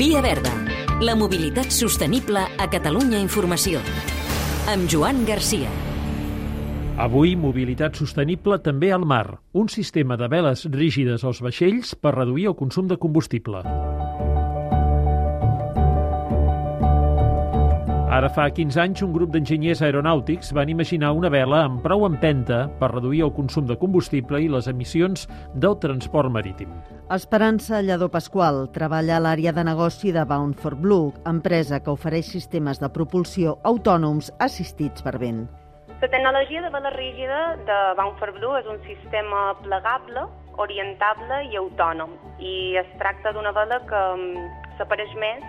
Via Verda. La mobilitat sostenible a Catalunya Informació. Amb Joan Garcia. Avui, mobilitat sostenible també al mar. Un sistema de veles rígides als vaixells per reduir el consum de combustible. Ara fa 15 anys, un grup d'enginyers aeronàutics van imaginar una vela amb prou empenta per reduir el consum de combustible i les emissions del transport marítim. Esperança Lledó Pasqual treballa a l'àrea de negoci de Bound for Blue, empresa que ofereix sistemes de propulsió autònoms assistits per vent. La tecnologia de vela rígida de Bound for Blue és un sistema plegable, orientable i autònom. I es tracta d'una vela que mm, s'apareix més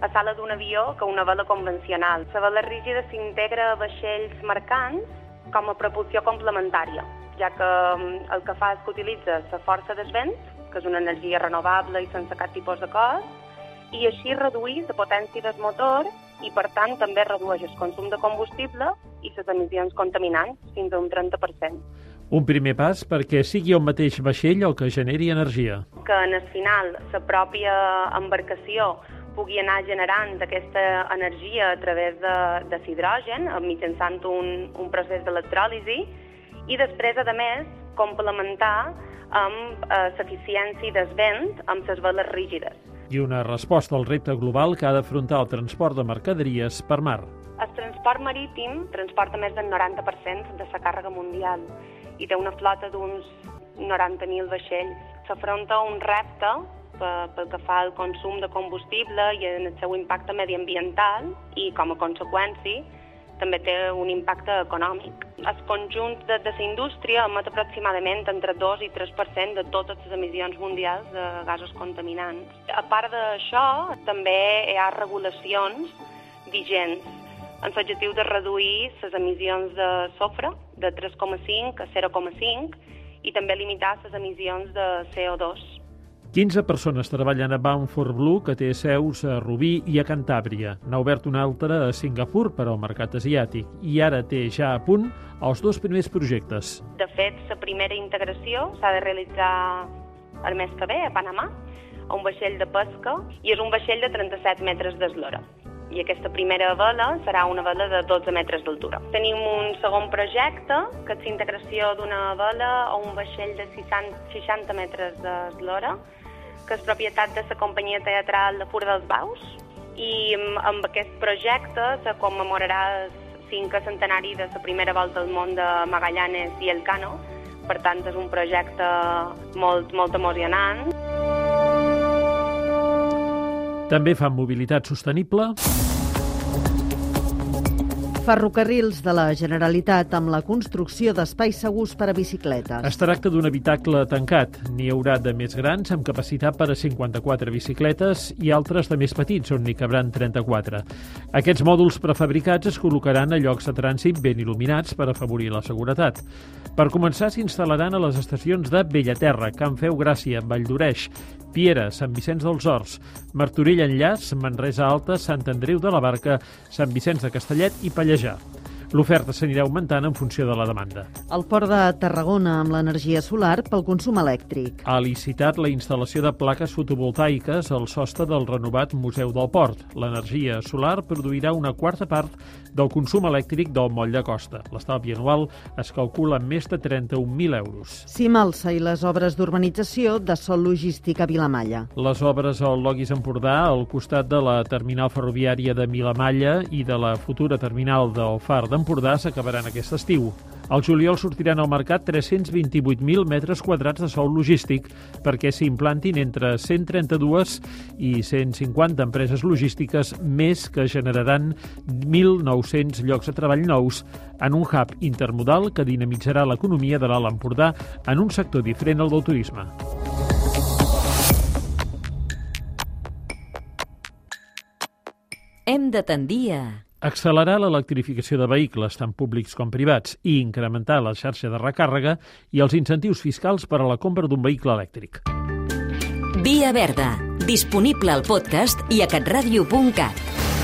a sala d'un avió que una vela convencional. La vela rígida s'integra a vaixells mercants com a propulsió complementària, ja que mm, el que fa és que utilitza la força del vent, que és una energia renovable i sense cap tipus de cost, i així reduir la potència del motor i, per tant, també redueix el consum de combustible i les emissions contaminants fins a un 30%. Un primer pas perquè sigui el mateix vaixell el que generi energia. Que en el final la pròpia embarcació pugui anar generant aquesta energia a través de, de hidrogen mitjançant un, un procés d'electròlisi i després, a més, complementar amb eh, l'eficiència del vent amb les veles rígides. I una resposta al repte global que ha d'afrontar el transport de mercaderies per mar. El transport marítim transporta més del 90% de la càrrega mundial i té una flota d'uns 90.000 vaixells. S'afronta un repte pel que fa al consum de combustible i en el seu impacte mediambiental i, com a conseqüència, també té un impacte econòmic. El conjunt de, de la indústria emet aproximadament entre 2 i 3% de totes les emissions mundials de gasos contaminants. A part d'això, també hi ha regulacions vigents amb l'objectiu de reduir les emissions de sofre de 3,5 a 0,5 i també limitar les emissions de CO2. 15 persones treballen a Bound for Blue, que té seus a Rubí i a Cantàbria. N'ha obert una altra a Singapur per al mercat asiàtic i ara té ja a punt els dos primers projectes. De fet, la primera integració s'ha de realitzar el mes que ve a Panamà, a un vaixell de pesca, i és un vaixell de 37 metres d'eslora i aquesta primera vela serà una vela de 12 metres d'altura. Tenim un segon projecte, que és l'integració d'una vela a un vaixell de 60 metres d'eslora, que és propietat de la companyia teatral de Fura dels Baus, i amb aquest projecte se commemorarà el cinquè centenari de la primera volta al món de Magallanes i Elcano, per tant és un projecte molt, molt emocionant. També fan mobilitat sostenible Ferrocarrils de la Generalitat amb la construcció d'espais segurs per a bicicletes. Es tracta d'un habitacle tancat. N'hi haurà de més grans amb capacitat per a 54 bicicletes i altres de més petits, on n'hi cabran 34. Aquests mòduls prefabricats es col·locaran a llocs de trànsit ben il·luminats per afavorir la seguretat. Per començar, s'instal·laran a les estacions de Bellaterra, Can Feu Gràcia, Valldoreix, Piera, Sant Vicenç dels Horts, Martorell Enllaç, Manresa Alta, Sant Andreu de la Barca, Sant Vicenç de Castellet i Pallejà. L'oferta s'anirà augmentant en funció de la demanda. El port de Tarragona amb l'energia solar pel consum elèctric. Ha licitat la instal·lació de plaques fotovoltaiques al sostre del renovat Museu del Port. L'energia solar produirà una quarta part del consum elèctric del moll de costa. L'estalvi anual es calcula en més de 31.000 euros. Cimalsa i les obres d'urbanització de Sol Logístic a Vilamalla. Les obres al Logis Empordà, al costat de la terminal ferroviària de Vilamalla i de la futura terminal del Far d'Empordà, d'Empordà s'acabaran aquest estiu. Al juliol sortiran al mercat 328.000 metres quadrats de sòl logístic perquè s'implantin entre 132 i 150 empreses logístiques més que generaran 1.900 llocs de treball nous en un hub intermodal que dinamitzarà l'economia de l'Alt Empordà en un sector diferent al del turisme. Hem de tendir a accelerar l'electrificació de vehicles, tant públics com privats, i incrementar la xarxa de recàrrega i els incentius fiscals per a la compra d'un vehicle elèctric. Via Verda, disponible al podcast i a catradio.cat.